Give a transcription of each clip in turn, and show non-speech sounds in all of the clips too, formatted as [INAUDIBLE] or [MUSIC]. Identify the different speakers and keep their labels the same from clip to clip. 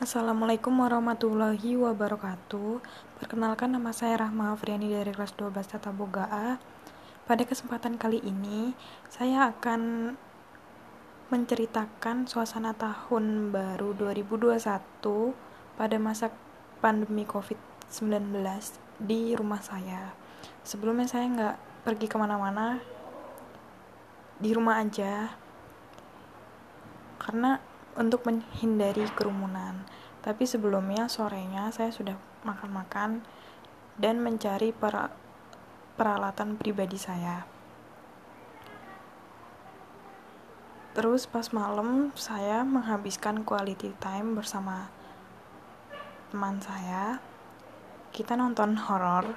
Speaker 1: Assalamualaikum warahmatullahi wabarakatuh. Perkenalkan nama saya Rahma Afriani dari kelas 12 Tata Boga A. Pada kesempatan kali ini Saya akan menceritakan suasana tahun baru 2021 Pada masa pandemi COVID-19 di rumah saya. Sebelumnya saya nggak pergi ke mana-mana Di rumah aja. Karena untuk menghindari kerumunan. Tapi sebelumnya sorenya saya sudah makan-makan dan mencari per peralatan pribadi saya. Terus pas malam saya menghabiskan quality time bersama teman saya. Kita nonton horor.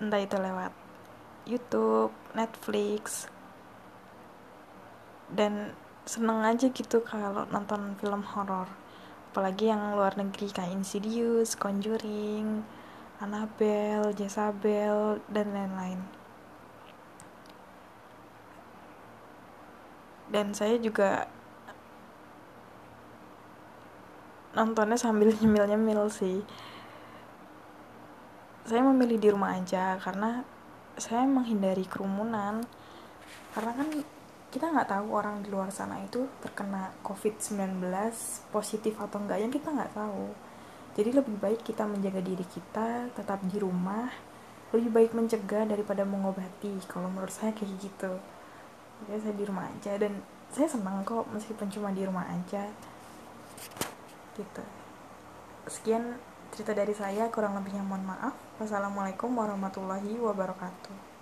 Speaker 1: Entah itu lewat YouTube, Netflix, dan seneng aja gitu kalau nonton film horor apalagi yang luar negeri kayak Insidious, Conjuring, Annabelle, Jezabel, dan lain-lain. Dan saya juga nontonnya sambil [LAUGHS] nyemil-nyemil sih. Saya memilih di rumah aja karena saya menghindari kerumunan. Karena kan kita nggak tahu orang di luar sana itu terkena COVID-19 positif atau enggak yang kita nggak tahu. Jadi lebih baik kita menjaga diri kita tetap di rumah lebih baik mencegah daripada mengobati kalau menurut saya kayak gitu. Jadi saya di rumah aja dan saya senang kok meskipun cuma di rumah aja. Gitu. Sekian cerita dari saya kurang lebihnya mohon maaf. Wassalamualaikum warahmatullahi wabarakatuh